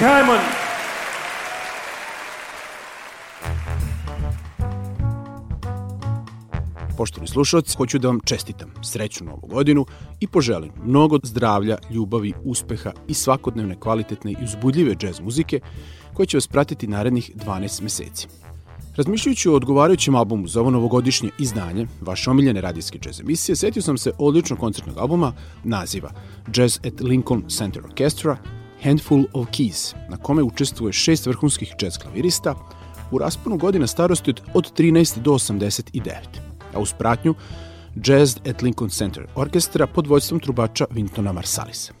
Dick Hyman. Poštovni slušalci, hoću da vam čestitam srećnu novu godinu i poželim mnogo zdravlja, ljubavi, uspeha i svakodnevne kvalitetne i uzbudljive džez muzike koje će vas pratiti narednih 12 meseci. Razmišljajući o odgovarajućem albumu za ovo novogodišnje izdanje, vaše omiljene radijske džez emisije, setio sam se odličnog koncertnog albuma naziva Jazz at Lincoln Center Orchestra Handful of Keys, na kome učestvuje šest vrhunskih jazz klavirista u rasponu godina starosti od 13 do 89, a uz pratnju Jazz at Lincoln Center Orkestra pod vojstvom trubača Vintona Marsalisa.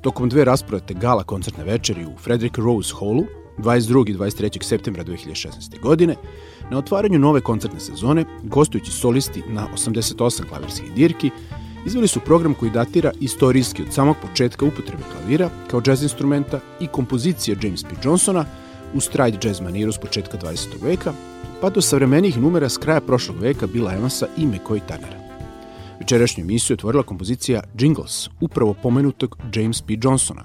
Tokom dve rasporete gala koncertne večeri u Frederick Rose Hallu 22. i 23. septembra 2016. godine, na otvaranju nove koncertne sezone, gostujući solisti na 88 klavirskih dirki, izveli su program koji datira istorijski od samog početka upotrebe klavira kao džez instrumenta i kompozicije James P. Johnsona u stride jazz maniru s početka 20. veka, pa do savremenijih numera s kraja prošlog veka Bila Evansa i McCoy Tannera. Večerašnju emisiju otvorila kompozicija Jingles, upravo pomenutog James P. Johnsona,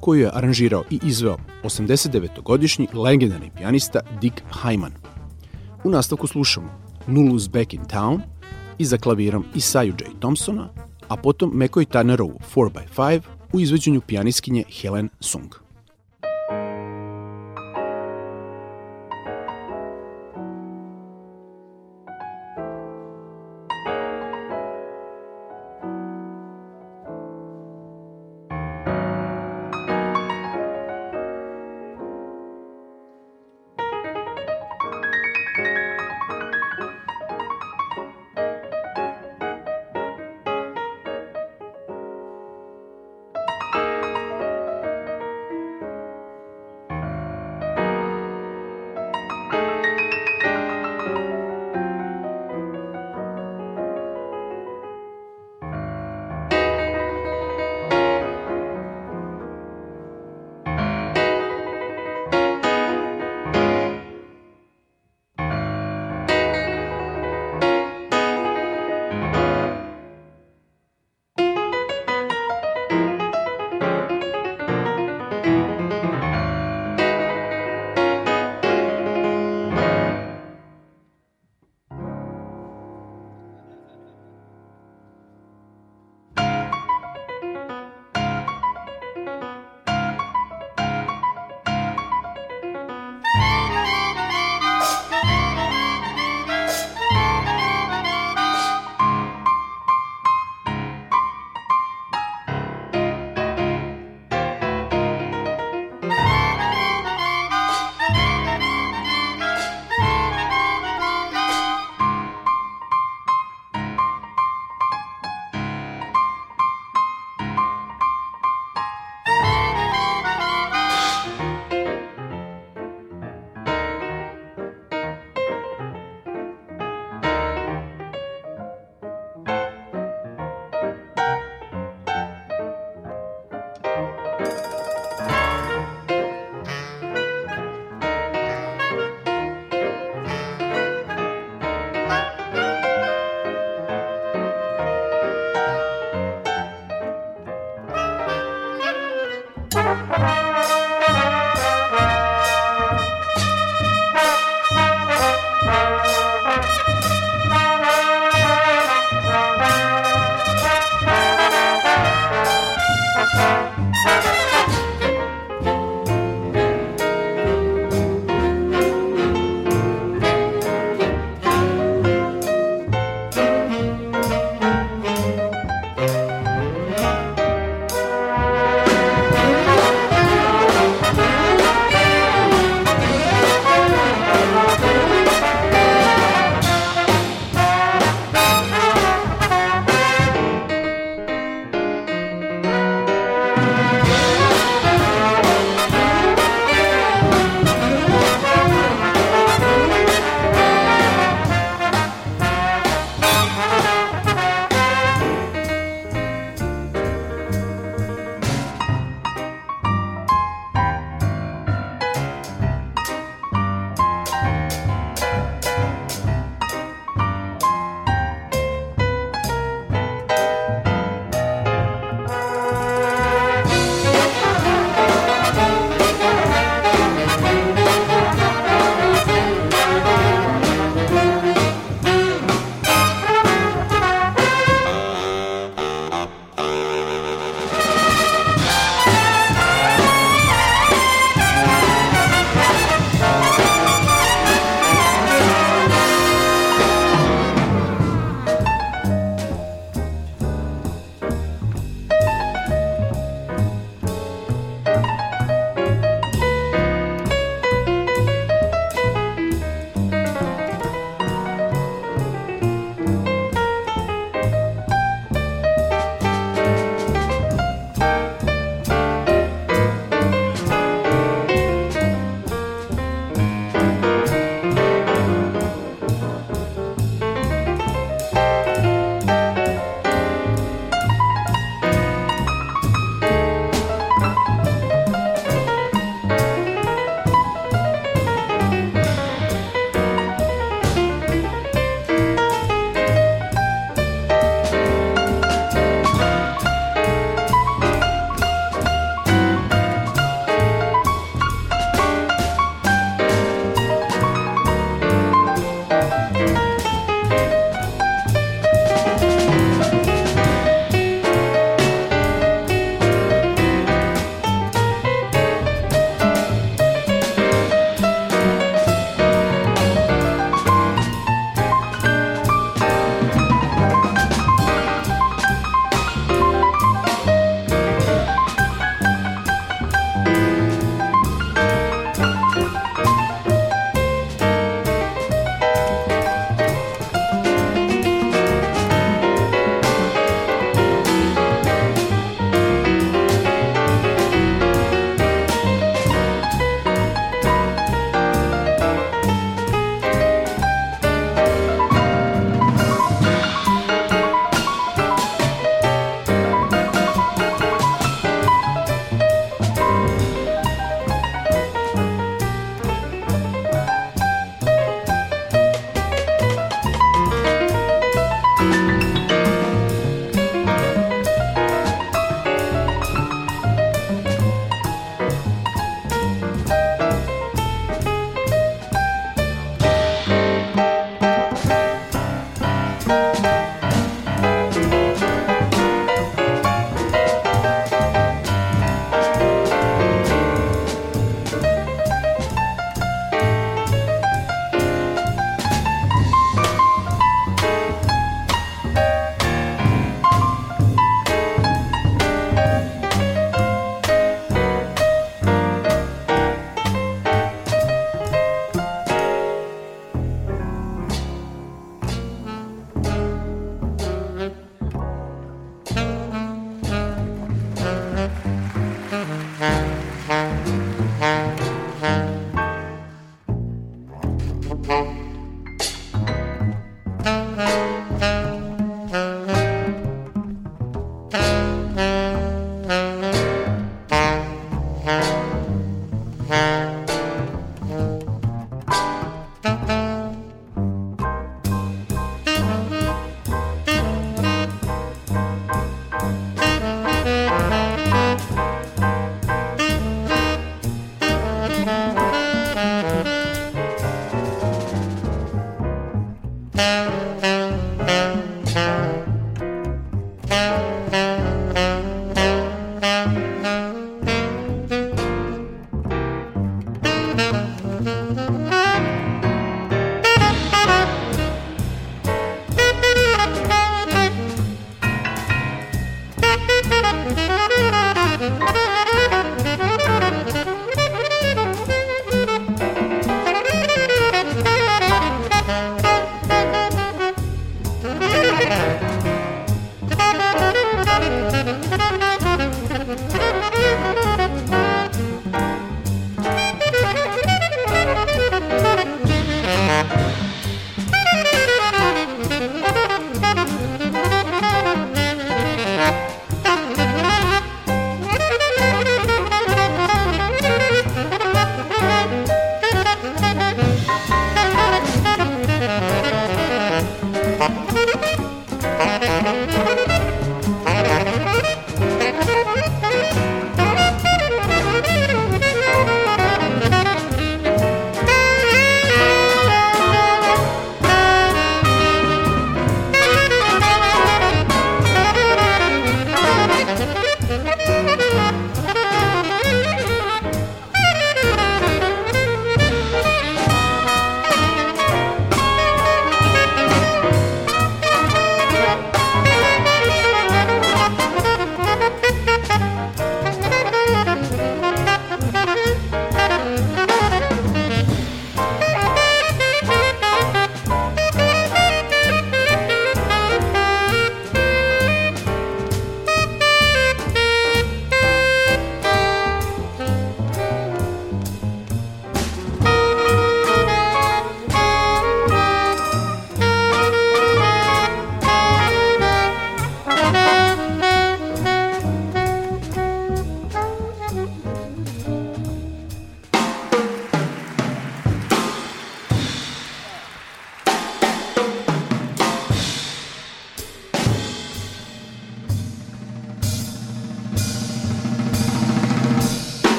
koju je aranžirao i izveo 89-godišnji legendarni pijanista Dick Hyman. U nastavku slušamo Nulu's Back in Town i za klavirom Isaju J. Thompsona, a potom Mekoj Turnerovu 4x5 u izveđenju pijaniskinje Helen Sung.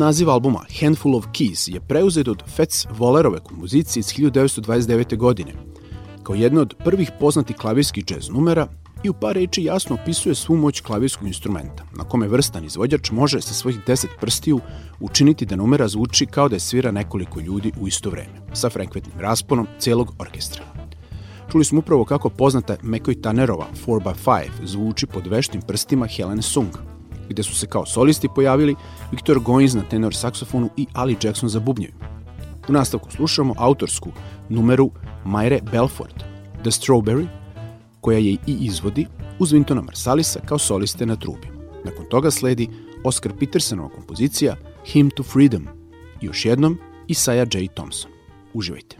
Naziv albuma Handful of Keys je preuzet od Fats Wallerove kompozicije iz 1929. godine, kao jedna od prvih poznatih klavirskih jazz numera i u par reči jasno opisuje svu moć klavirskog instrumenta, na kome vrstan izvođač može sa svojih deset prstiju učiniti da numera zvuči kao da je svira nekoliko ljudi u isto vreme, sa frekventnim rasponom celog orkestra. Čuli smo upravo kako poznata McCoy Tannerova 4x5 zvuči pod veštim prstima Helene Sung, gde su se kao solisti pojavili Viktor Goins na tenor saksofonu i Ali Jackson za bubnjevima. U nastavku slušamo autorsku numeru Majre Belfort, The Strawberry, koja je i izvodi uz Vintona Marsalisa kao soliste na trubi. Nakon toga sledi Oscar Petersonova kompozicija Hymn to Freedom još jednom Isaiah J. Thompson. Uživajte.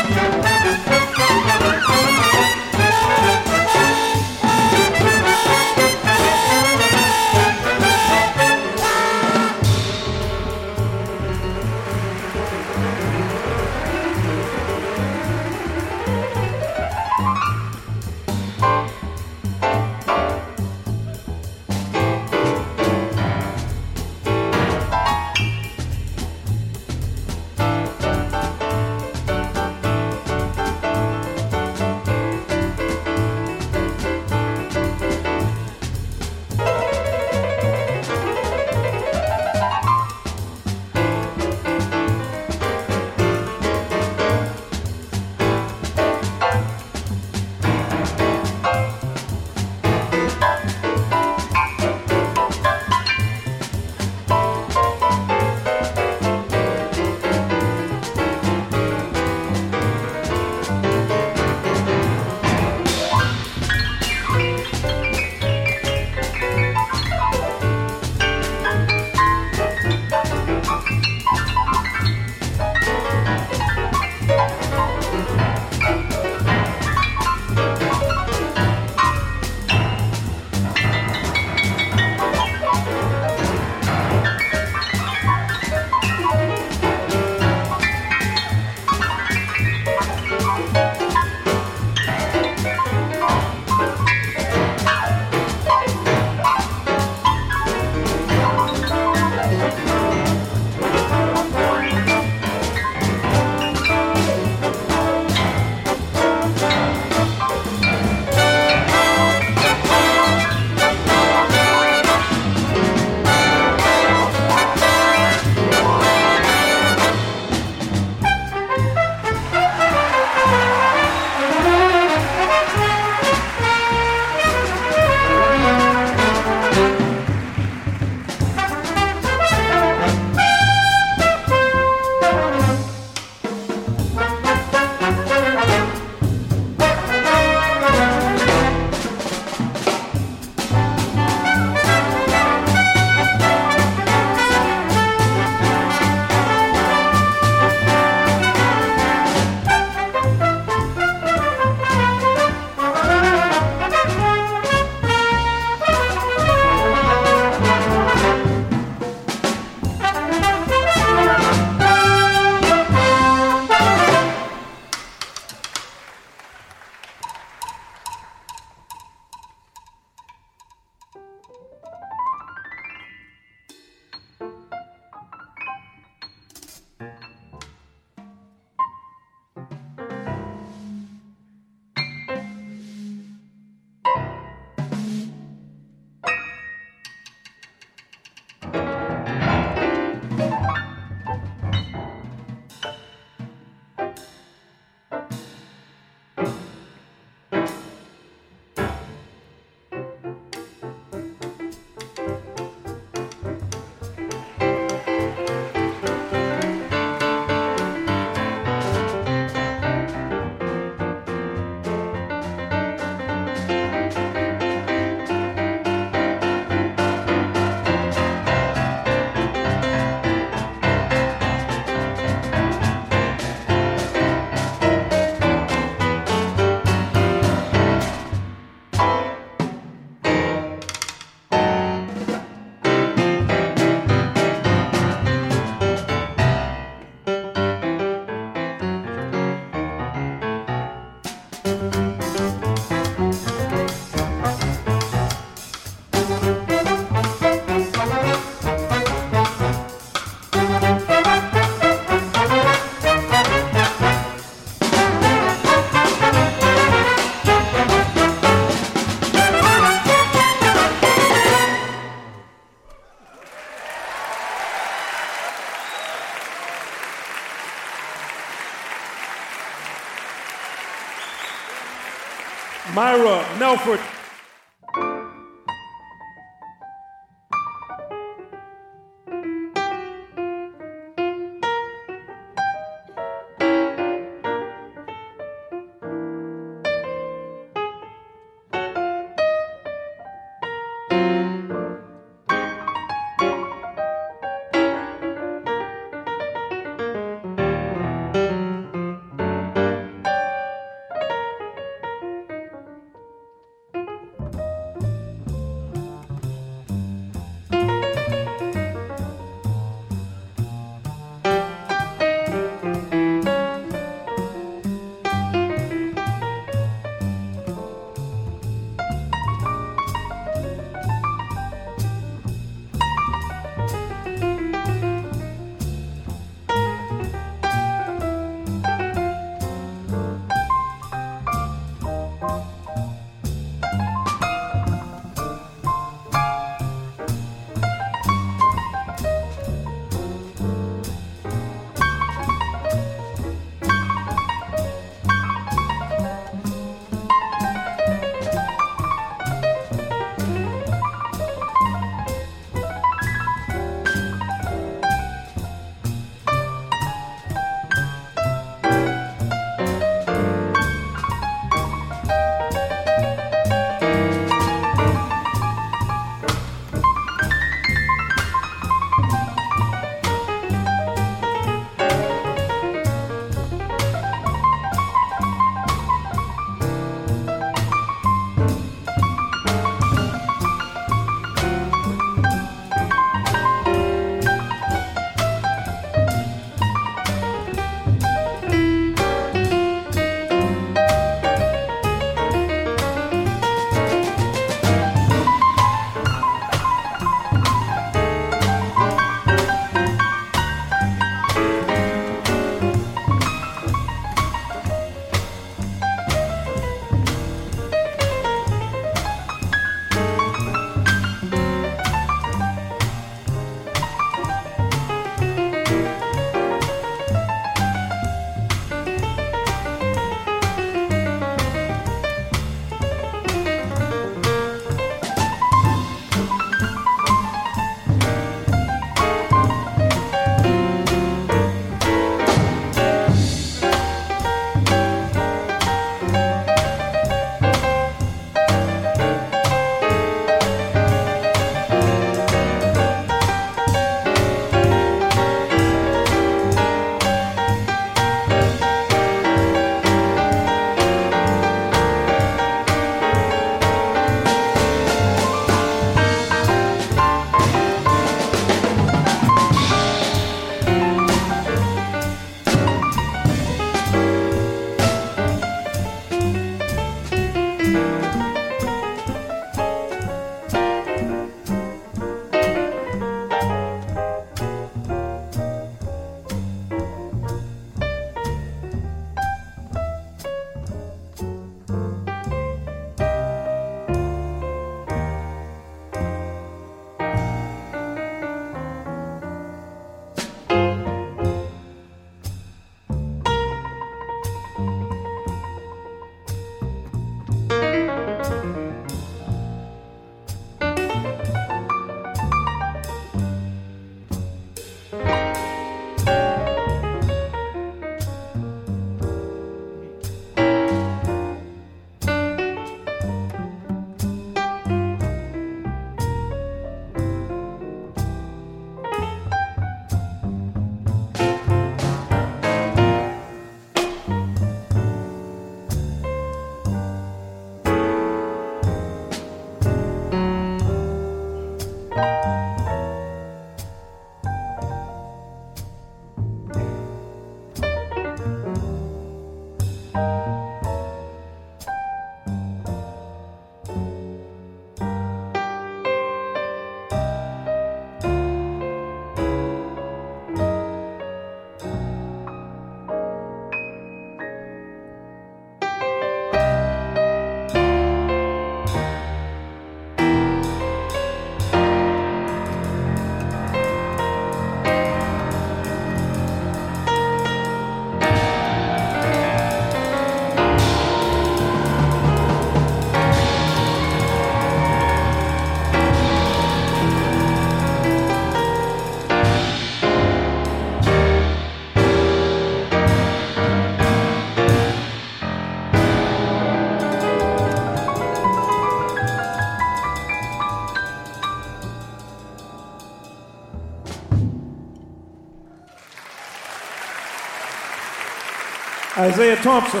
Isaiah Thompson.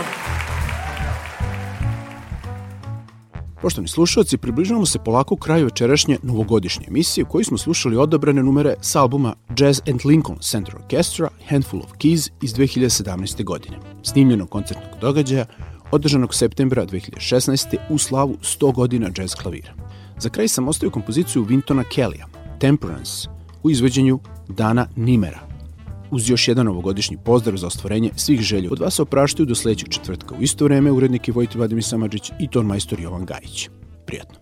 Poštovni slušalci, približavamo se polako kraju večerašnje novogodišnje emisije u kojoj smo slušali odabrane numere s albuma Jazz and Lincoln Center Orchestra Handful of Keys iz 2017. godine, snimljenog koncertnog događaja održanog septembra 2016. u slavu 100 godina jazz klavira. Za kraj sam ostavio kompoziciju Wintona Kellya, Temperance, u izveđenju Dana Nimera, uz još jedan novogodišnji pozdrav za ostvarenje svih želja. Od vas opraštaju do sledećeg četvrtka u isto vreme urednik je Vojti Vladimir Samadžić i ton majstor Jovan Gajić. Prijatno.